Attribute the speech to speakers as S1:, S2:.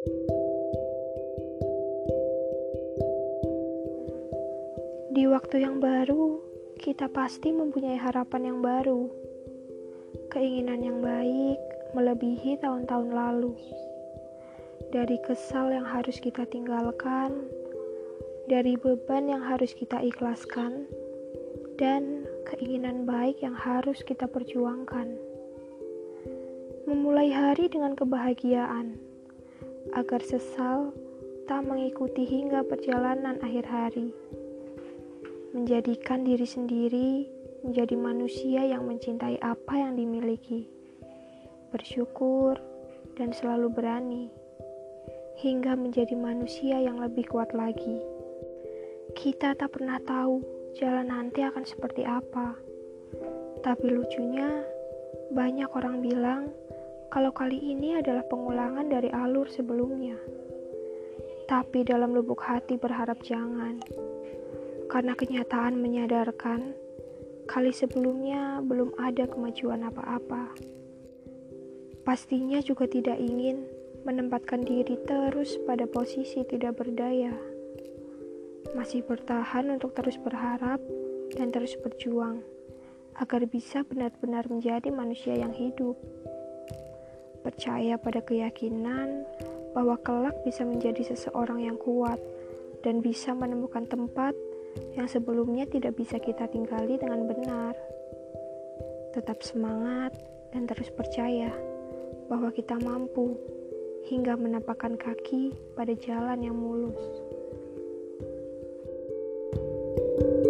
S1: Di waktu yang baru, kita pasti mempunyai harapan yang baru, keinginan yang baik melebihi tahun-tahun lalu. Dari kesal yang harus kita tinggalkan, dari beban yang harus kita ikhlaskan, dan keinginan baik yang harus kita perjuangkan. Memulai hari dengan kebahagiaan, agar sesal tak mengikuti hingga perjalanan akhir hari. Menjadikan diri sendiri menjadi manusia yang mencintai apa yang dimiliki, bersyukur, dan selalu berani, hingga menjadi manusia yang lebih kuat lagi. Kita tak pernah tahu jalan nanti akan seperti apa, tapi lucunya banyak orang bilang kalau kali ini adalah pengulangan dari alur sebelumnya. Tapi dalam lubuk hati berharap jangan karena kenyataan menyadarkan kali sebelumnya belum ada kemajuan apa-apa. Pastinya juga tidak ingin menempatkan diri terus pada posisi tidak berdaya. Masih bertahan untuk terus berharap dan terus berjuang agar bisa benar-benar menjadi manusia yang hidup percaya pada keyakinan bahwa kelak bisa menjadi seseorang yang kuat dan bisa menemukan tempat yang sebelumnya tidak bisa kita tinggali dengan benar. Tetap semangat dan terus percaya bahwa kita mampu hingga menapakkan kaki pada jalan yang mulus. thank you